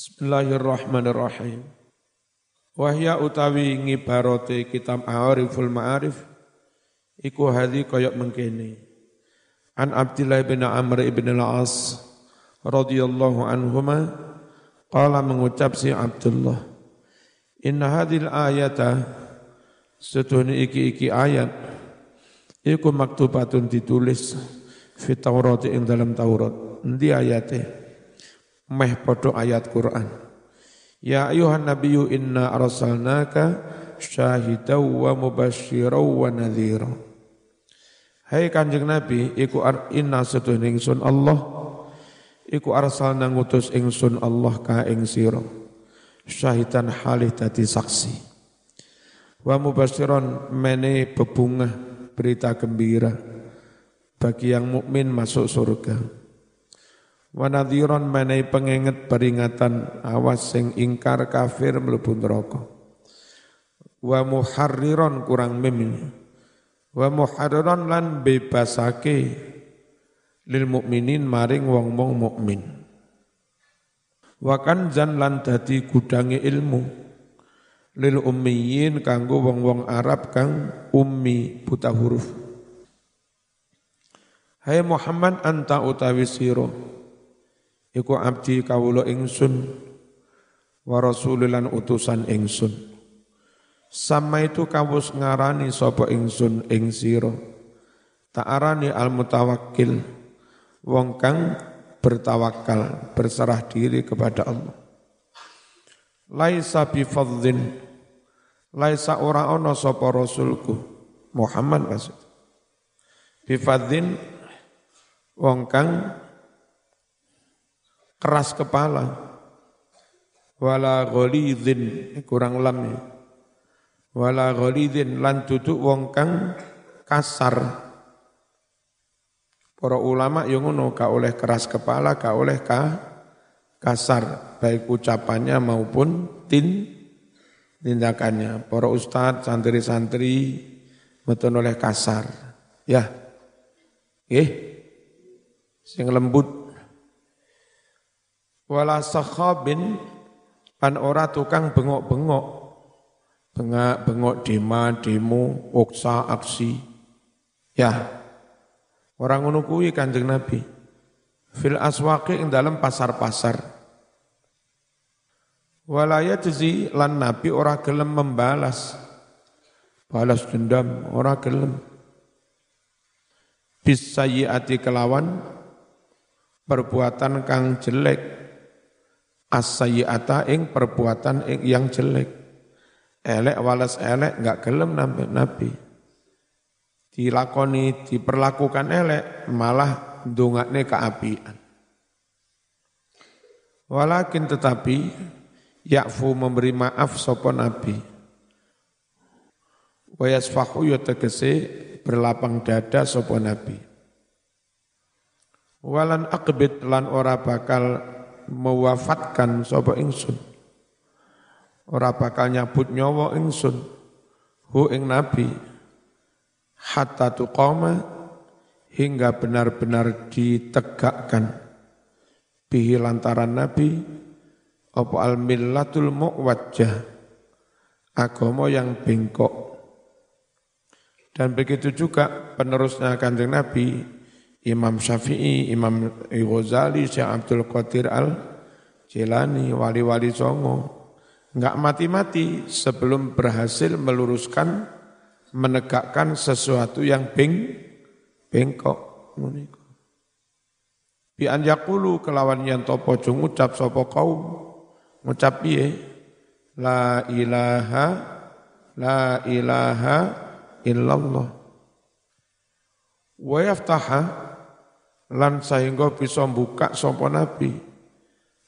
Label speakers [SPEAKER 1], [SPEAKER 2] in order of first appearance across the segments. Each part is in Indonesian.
[SPEAKER 1] Bismillahirrahmanirrahim. Wahya utawi ngibarote kitab A'ariful Ma'arif iku hadhi koyok mengkene. An Abdullah bin Amr ibn al-As radhiyallahu anhuma qala mengucap si Abdullah Inna hadhil ayata setuhni iki-iki ayat iku maktubatun ditulis fi Taurat ing dalam Taurat. Endi ayate? Meh podo ayat Quran. Ya ayuhan nabiyyu inna arsalnaka syahidaw wa mubasyiraw wa nadhira. Hai Kanjeng Nabi, iku inna setuhne ingsun Allah, iku arsalna ngutus ingsun Allah ka ing sira. Syahidan halih dadi saksi. Wa mubasyiron mene bebungah berita gembira bagi yang mukmin masuk surga Wanadhiron menai pengingat peringatan awas sing ingkar kafir mlebu neraka. Wa muharriron kurang mim. Wa muharriron lan bebasake lil mukminin maring wong-wong mukmin. Wa kanzan lan dadi gudange ilmu lil ummiyin kanggo wong-wong Arab kang ummi buta huruf. Hai Muhammad anta utawi sira iku abdi kawula ingsun wa rasulilan utusan ingsun. Sama itu kawus ngarani sapa ingsun ing sira. Ta'arani al mutawakkil wong kang bertawakal berserah diri kepada Allah. Laisa bi fadhin laisa ora ana sapa rasulku Muhammad maksud. Bi fadhin wong kang keras kepala. Wala ghalidhin kurang lam ya. Wala ghalidhin lan duduk wong kang kasar. Para ulama yang ngono ka oleh keras kepala ka oleh ka kasar. Baik ucapannya maupun tin tindakannya. Para ustadz santri-santri betul oleh kasar. Ya. Eh sing lembut wala sakhabin pan ora tukang bengok-bengok. Bengak bengok dema demo uksa aksi. Ya. Orang ngono kuwi Kanjeng Nabi. Fil aswaqi ing dalam pasar-pasar. Walaya yajzi lan Nabi ora gelem membalas. Balas dendam ora gelem. Bis sayyiati kelawan perbuatan kang jelek as-sayyi'ata ing perbuatan yang jelek. Elek walas elek enggak gelem nabi, nabi. Dilakoni, diperlakukan elek malah ndongakne keapian. Walakin tetapi yakfu memberi maaf sapa nabi. Wa yasfahu ya tegese berlapang dada sapa nabi. Walan akbit lan ora bakal mewafatkan sapa ingsun. Ora bakal nyabut nyawa ingsun. Hu ing nabi hatta tuqama hingga benar-benar ditegakkan. Bihi lantaran nabi apa al millatul muwajjah agama yang bengkok. Dan begitu juga penerusnya kanjeng Nabi Imam Syafi'i, Imam Ghazali, Syekh Abdul Qadir Al Jilani, wali-wali songo. Enggak mati-mati sebelum berhasil meluruskan, menegakkan sesuatu yang beng, bengkok. Bi anjakulu kelawan yang topo ngucap sopo kaum. Ngucap piye? La ilaha, la ilaha illallah. Wa yaftaha lan sehingga bisa buka sapa nabi.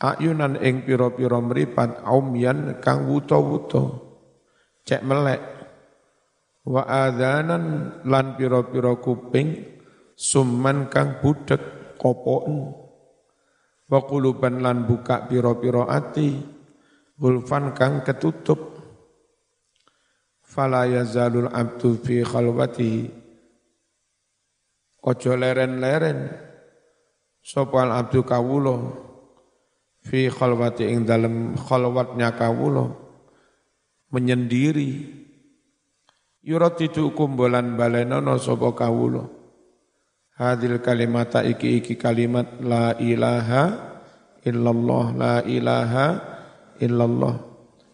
[SPEAKER 1] Ayunan ing pira-pira mripat aumyan kang wuta-wuta. Cek melek. Wa adanan lan pira-pira kuping summan kang budek kopon wa quluban lan buka pira-pira ati gulfan kang ketutup. Fala yazalul abdu fi khalwati ojo leren-leren sapa abdu kawula. Fi khalwati ing dalam khalwatnya kawula. Menyendiri. Yuratidu kumbulan balenono sapa kawula. Hadil kalimata iki iki kalimat la ilaha illallah la ilaha illallah.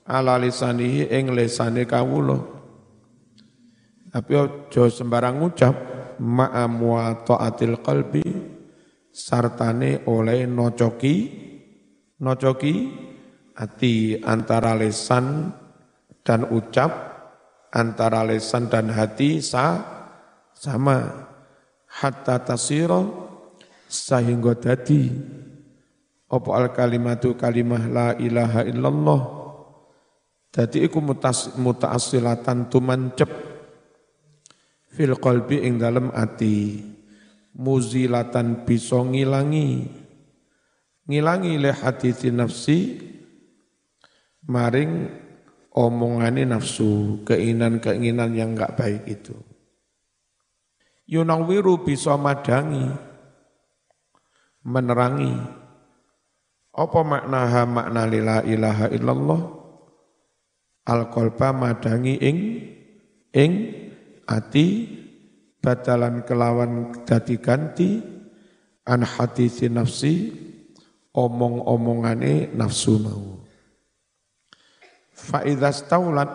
[SPEAKER 1] Ala lisanihi ing lisane kawula. Tapi aja sembarang ngucap ma'amwa ta'atil qalbi sartane oleh nocoki nocoki hati antara lesan dan ucap antara lesan dan hati sa sama. Hatta tasira sehingga dadi. Apa al kalimatu kalimah la ilaha illallah? Dadi iku mutaasilatan tumancep fil qalbi ing dalem ati muzilatan bisa ngilangi ngilangi le hati nafsi maring omongane nafsu keinginan-keinginan yang enggak baik itu Yunawiru bisa madangi, menerangi. Apa makna ha makna lila ilaha illallah? Al-qalba madangi ing ing ati batalan kelawan dadi ganti an hadisi nafsi omong-omongane nafsu mau. Fa idza staulat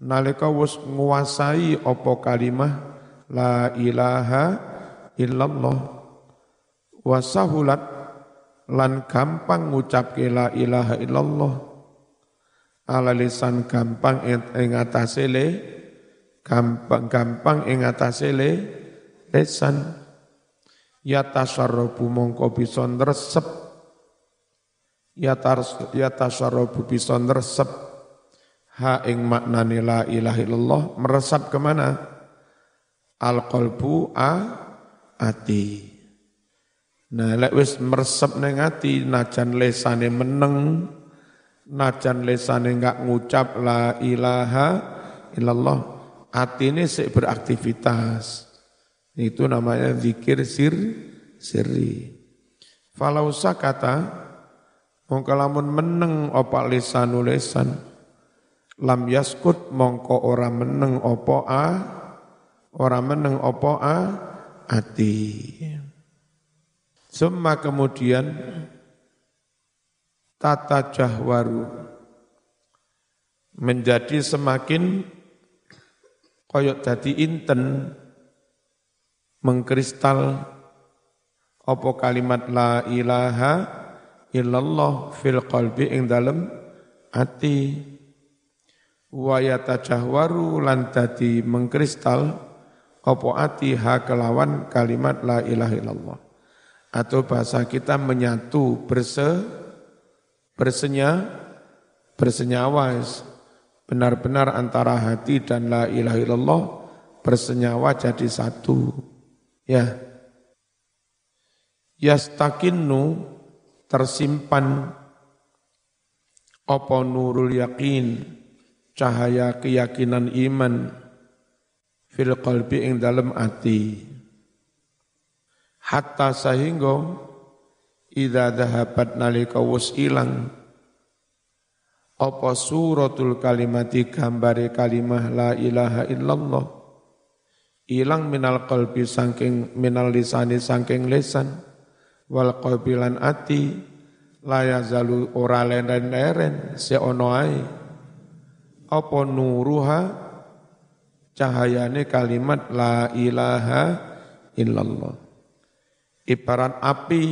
[SPEAKER 1] nalika wis nguasai apa kalimah la ilaha illallah wasahulat lan gampang ngucapke la ilaha illallah ala lisan gampang ing atase le gampang gampang ing atase le lisan ya tasarrufu mongko bisa nresep. Ya ya tasarrufu bisa nresep. Ha ing maknane la ilaha illallah meresap ke mana al qalbu a ati. Nah lek wis meresep ning ati najan lesane meneng najan lesane enggak ngucap la ilaha illallah ati ini sik beraktivitas. Itu namanya zikir sir sirri. Falau sakata mongko lamun meneng apa lisanu lesan lam yaskut mongko ora meneng apa a Orang meneng opo a ati. Semua kemudian tata jahwaru. Menjadi semakin koyok dadi inten mengkristal opo kalimat la ilaha illallah fil qalbi ing dalem ati wa yatajahwaru lan dadi mengkristal apa ati ha kelawan kalimat la ilaha illallah. Atau bahasa kita menyatu berse bersenya bersenyawa benar-benar antara hati dan la ilaha illallah bersenyawa jadi satu. Ya. Yastakinnu tersimpan apa nurul yakin cahaya keyakinan iman fil qalbi ing dalem ati hatta sahingga idza dhahabat nalika wis ilang apa suratul kalimati gambare kalimah la ilaha illallah? Ilang minal qalbi saking minal lisani saking lisan wal qalbi lan ati la yazalu ora leren-leren se ono ae. Apa nuruha? Cahayane kalimat la ilaha illallah. Ibarat api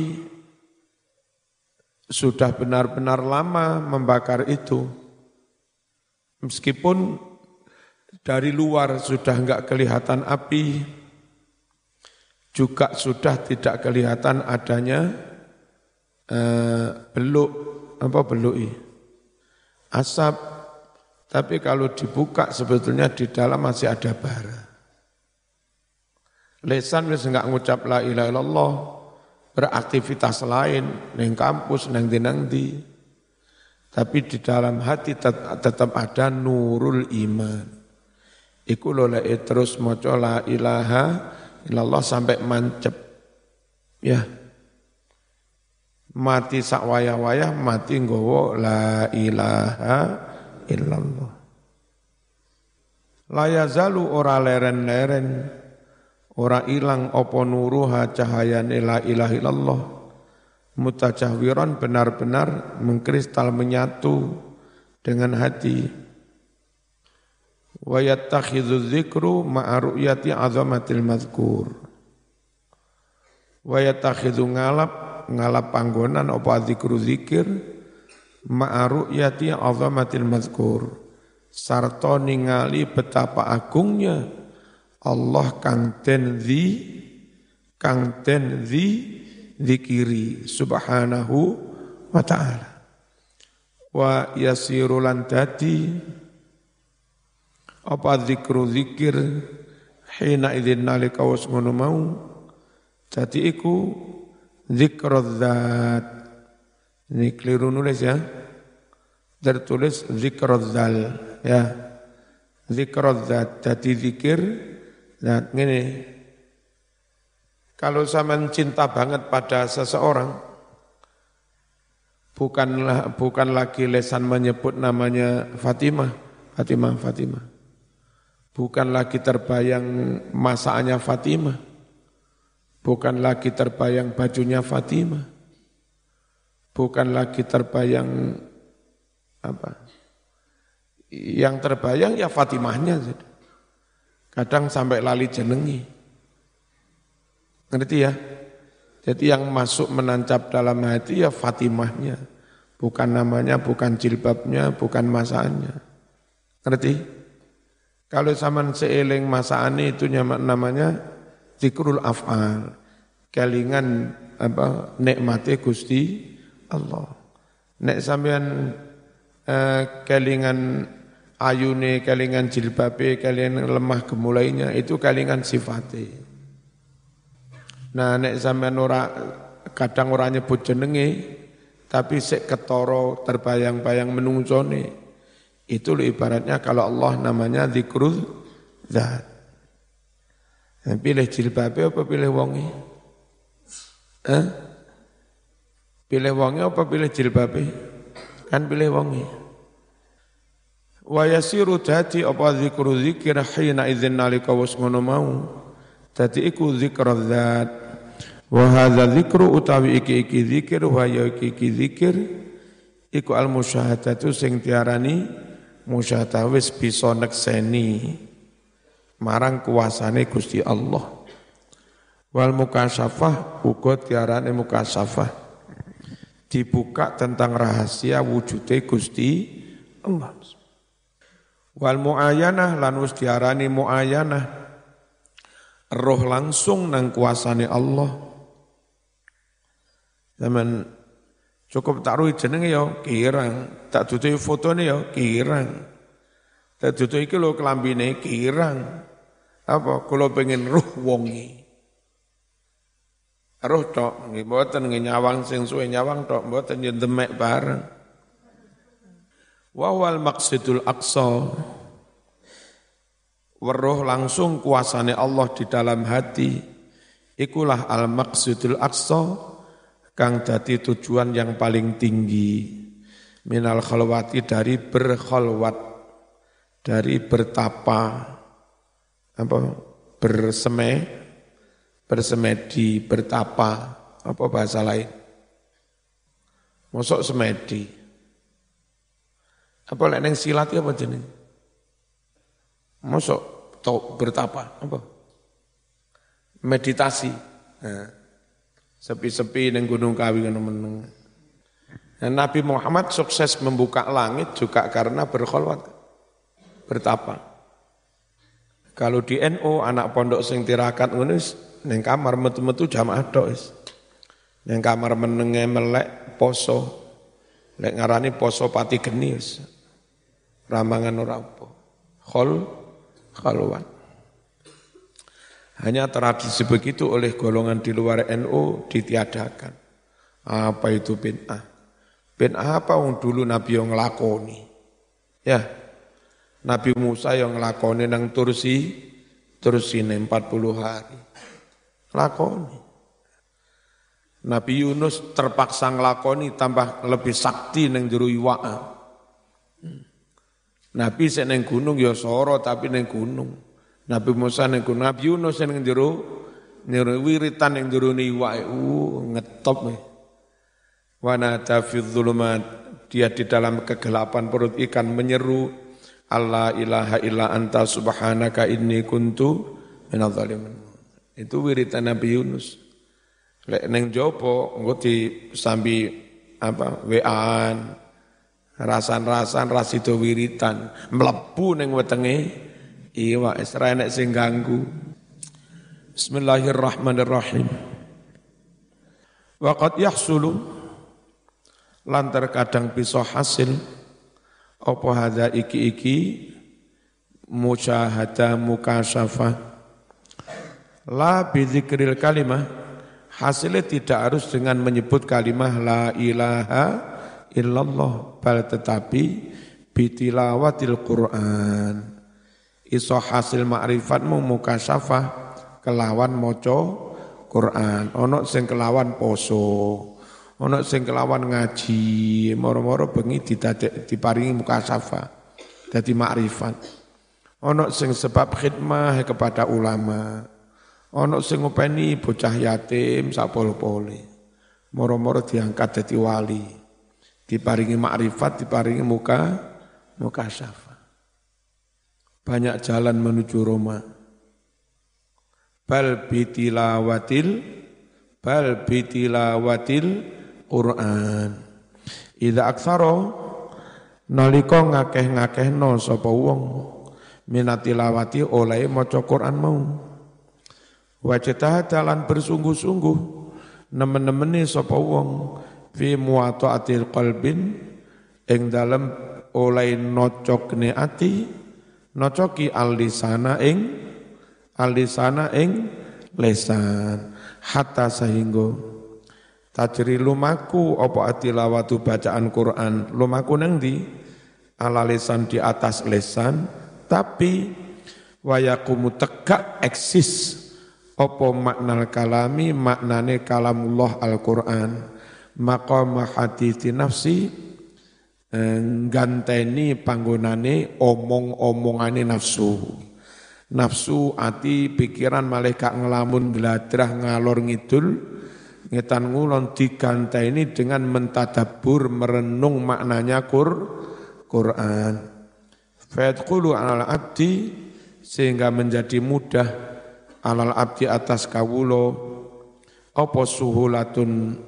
[SPEAKER 1] sudah benar-benar lama membakar itu. Meskipun dari luar sudah enggak kelihatan api, juga sudah tidak kelihatan adanya eh, beluk apa beluk asap tapi kalau dibuka sebetulnya di dalam masih ada bara. Lesan wis enggak ngucap la ilaha illallah, beraktivitas lain neng kampus neng dinang di. Tapi di dalam hati tetap ada nurul iman. Iku lho terus maca la ilaha illallah sampai mancep. Ya. mati sak wayah-wayah mati nggawa la ilaha illallah la yazalu ora leren-leren ora ilang apa nuruha cahayane la ilaha illallah. Mutajahwiran benar-benar mengkristal menyatu dengan hati. Wa yattakhidhu dzikru ma'a ru'yati azamatil mazkur. Wa yattakhidhu ngalap ngalap panggonan apa zikru zikir ma'aru yati azamatil mazkur. Sarta ningali betapa agungnya Allah kang ten di kang ten di zikiri subhanahu wa ta'ala wa yasiru lan dadi apa zikru zikir hina idzin nalika was ngono mau dadi iku Zikrozat. Ini keliru nulis ya. Tertulis zikrozal. Ya. Zikrozat. Jadi zikir. Nah, ini. Kalau sama cinta banget pada seseorang, bukanlah bukan lagi lesan menyebut namanya Fatimah, Fatimah, Fatimah. Bukan lagi terbayang masanya Fatimah Bukan lagi terbayang bajunya Fatimah. Bukan lagi terbayang apa? Yang terbayang ya Fatimahnya. Kadang sampai lali jenengi. Ngerti ya? Jadi yang masuk menancap dalam hati ya Fatimahnya. Bukan namanya, bukan jilbabnya, bukan masaannya. Ngerti? Kalau zaman seeling masaan itu namanya zikrul af'al. Kelingan apa nikmate Gusti Allah. Nek sampean eh, kelingan ayune, kelingan jilbabe, kelingan lemah gemulainya itu kelingan sifate. Nah nek sampean ora kadang ora nyebut jenenge tapi sik ketoro terbayang-bayang menungsone itu ibaratnya kalau Allah namanya zikrul zat. Nah, pilih jilbabe apa pilih wongi? Eh? Pilih wongi apa pilih jilbabe? Kan pilih wongi. Wa yasiru dadi apa zikru zikir hina idzin nalika was ngono mau. Dadi iku zikr zat. Wa hadza zikru utawi iki iki zikir wa ya iki iki zikir iku al musyahadatu sing tiarani musyahadah wis bisa nekseni marang kuasane Gusti Allah. Wal mukasyafah uga tiarane mukasyafah. Dibuka tentang rahasia wujude Gusti Allah. Wal muayanah lan wis diarani muayanah roh langsung nang kuasane Allah. Zaman cukup tak ruhi jenenge ya kirang, tak duduhi fotone ya kirang. Tak duduhi iki lho kelambine kirang. Apa kula pengen ruh wongi. Ruh tok nggih mboten nyawang sing suwe nyawang tok mboten yen demek bareng. Wa wal maqsidul aqsa. Weruh langsung kuasane Allah di dalam hati. Ikulah al maqsidul aqsa kang dadi tujuan yang paling tinggi. Minal khalwati dari berkhalwat dari bertapa. Apa? Berseme bersemedi bertapa. Apa bahasa lain? Mosok semedi apa lek neng silat apa jeneng mosok to bertapa apa meditasi nah, sepi-sepi neng gunung kawi meneng nah, Nabi Muhammad sukses membuka langit juga karena berkholwat bertapa kalau di NU anak pondok sing tirakat ngono ning kamar metu-metu jamaah tok wis. Ning kamar menenge melek poso. Lek ngarani poso pati geni wis. Ramangan ora apa. Khol khalwan. Hanya tradisi begitu oleh golongan di luar NU ditiadakan. Apa itu bid'ah? Bid'ah apa yang dulu Nabi yang ngelakoni? Ya, Nabi Musa yang ngelakoni nang Tursi, Tursi 40 hari. Lakoni. Nabi Yunus terpaksa nglakoni tambah lebih sakti neng jero iwak. Nabi sing neng gunung ya soro tapi neng gunung. Nabi Musa neng gunung, Nabi Yunus neng jero jero wiritan neng jero iwak. Uh, ngetop nih. Wana fi dia di dalam kegelapan perut ikan menyeru Allah ilaha illa anta subhanaka inni kuntu minadh Itu wiritan Nabi Yunus. Lek neng jopo engko sambi apa waan rasan-rasan rasido wiritan. Mlebu neng wetenge. Iwa isra enek sing ganggu. Bismillahirrahmanirrahim. Waqad yahsulu. Lan terkadang bisa hasil. Apa hadza iki-iki? Musyahada mukasyafa la bidzikril kalimah. Hasilnya tidak harus dengan menyebut kalimah la ilaha illallah, bal tetapi bitilawatil Quran. Iso hasil ma'rifatmu mukasyafah kelawan moco Quran. Ono sing kelawan poso, ono sing kelawan ngaji, moro-moro bengi diparingi mukasyafah. Jadi ma'rifat. Ono sing sebab khidmah kepada ulama. Ono sing ngopeni bocah yatim sapol-pole. Moro-moro diangkat dadi wali. Diparingi makrifat, diparingi muka muka syafa. Banyak jalan menuju Roma. Bal bitilawatil bal bitilawatil Quran. Idza aksaro nalika ngakeh-ngakehno sapa wong minatilawati oleh maca Quran mau. Wajah dalan bersungguh-sungguh nemen-nemeni sapa wong fi muwata'atil qalbin ing dalem oleh nocokne ati nocoki alisana ing alisana ing lesan. Hatta sehingga tajri lumaku apa atilawatu bacaan Quran? Lumaku nang di? Ala lesan di atas lesan tapi wayakumu tegak eksis apa makna kalami maknane kalamullah Al-Qur'an maqam hadithi nafsi eh, ganteni panggonane omong-omongane nafsu. Nafsu ati pikiran malaikat ngelamun beladrah ngalor ngidul ngetan ngulon diganteni dengan mentadabur merenung maknanya Qur Quran. Fayadkhulu ala abdi sehingga menjadi mudah alal abdi atas kawulo apa suhulatun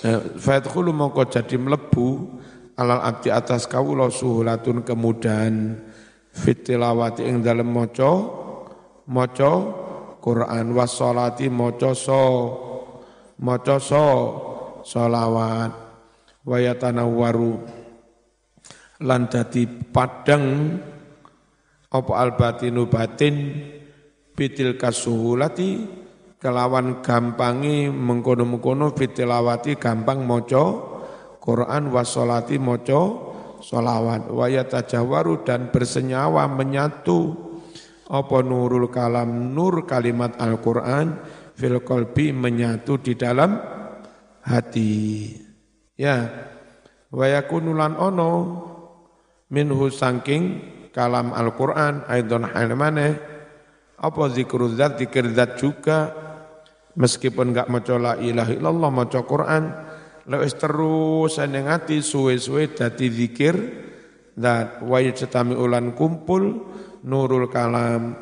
[SPEAKER 1] eh, fadkhulu mongko jadi mlebu alal abdi atas kawulo suhulatun kemudahan fitilawati ing dalem maca maca Quran wasolati maca so maca so solawat wayatanawwaru lan dadi padang apa albatinu batin bitil kasuhulati kelawan gampangi mengkono-mengkono fitilawati gampang moco Quran wasolati moco solawat wayata jawaru dan bersenyawa menyatu apa nurul kalam nur kalimat Al-Quran fil kolbi menyatu di dalam hati. Ya wayakunulan ono minhu sangking kalam Al-Quran aidon halimane apa zikru zat, zikir juga, meskipun enggak maca la ilaha illallah, maca Quran, lewis terus seneng hati suwe-suwe dadi zikir, dan wajib setami ulan kumpul, nurul kalam,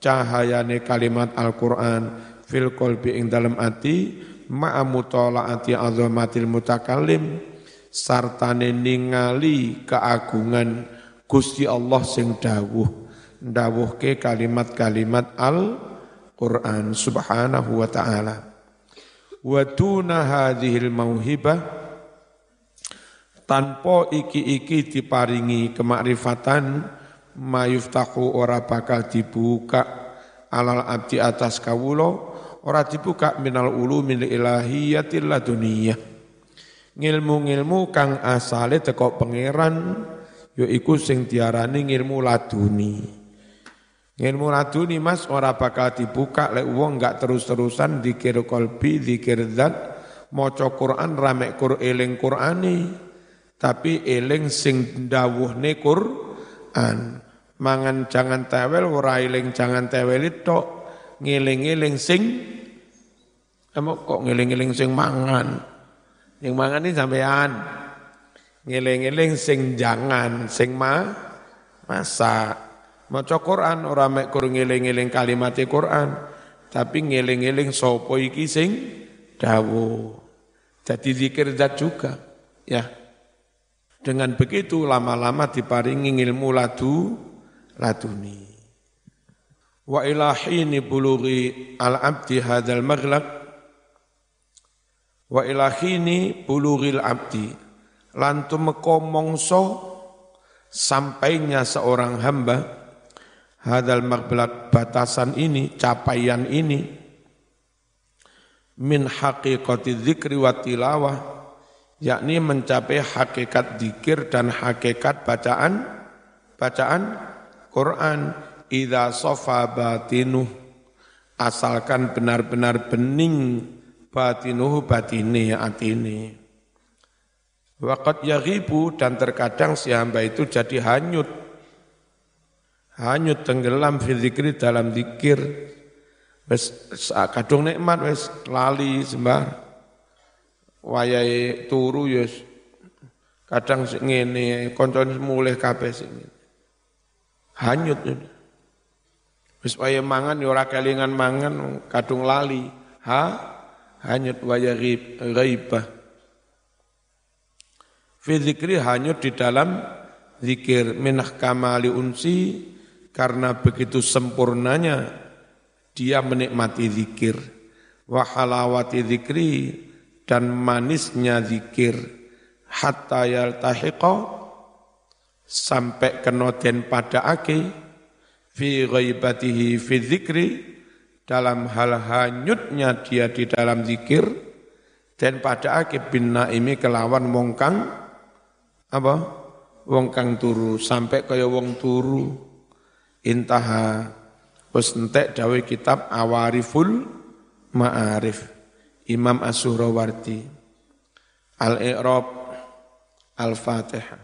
[SPEAKER 1] cahayane kalimat Al-Quran, fil kolbi ing dalam hati, ma'a mutola'ati azamatil mutakallim, sartane ningali keagungan Gusti Allah sing dawuh ndawuhke kalimat-kalimat Al-Qur'an subhanahu wa ta'ala. Wa tuna hadhil mauhibah. Tanpa iki-iki diparingi kemakrifatan mayuftahu ora bakal dibuka alal abdi atas kawulo ora dibuka minal ulu min ilahiyatil laduniyah. Ngilmu-ngilmu kang asale teko pangeran yaiku sing diarani ngilmu laduni Ilmu Mas ora bakal dibuka lek wong terus-terusan dikir kolbi, dikir zat, maca Quran ramek kur eling Qurani. Tapi eling sing dawuhne Quran. Mangan jangan tewel ora eling jangan tewel itu ngiling-ngiling sing emok kok ngiling-ngiling sing mangan? Yang mangan ini sampean ngiling-ngiling sing jangan sing ma masa maca Quran ora mek kur ngiling-ngiling kalimat Quran tapi ngiling-ngiling sapa iki sing dawuh jadi zikir zat juga. Ya. Dengan begitu lama-lama diparingi ilmu ladu laduni. Wa ilahini bulughi al-abdi hadal maghlaq wa ilahini bulughil abdi lantum mongso sampainya seorang hamba hadal maghlaq batasan ini capaian ini min haqiqati dzikri wa tilawah yakni mencapai hakikat zikir dan hakikat bacaan bacaan Quran. Idza sofa batinuh asalkan benar-benar bening batinuhu batine atine. Waqat yaghibu dan terkadang si hamba itu jadi hanyut hanyut tenggelam fi dalam zikir Wes kadung nikmat wes lali sembar. Wayahe turu ya kadang ngene koncone mulih kabeh sing hanyut wis waya mangan ya ora kelingan mangan kadung lali. Ha? Hanyut waya ghaibah. Fi hanyut di dalam zikir minah kamali unsi karena begitu sempurnanya dia menikmati zikir. Wa halawati zikri dan manisnya zikir. Hatta yaltahiqa sampai kenoden pada ake fi ghaibatihi fi zikri dalam hal hanyutnya dia di dalam zikir dan pada ake bin naimi kelawan mongkang apa? Wong kang turu sampai kaya wong turu intaha. Wes entek dawe kitab Awariful Ma'arif Imam As-Suhrawardi. Al-I'rab Al-Fatihah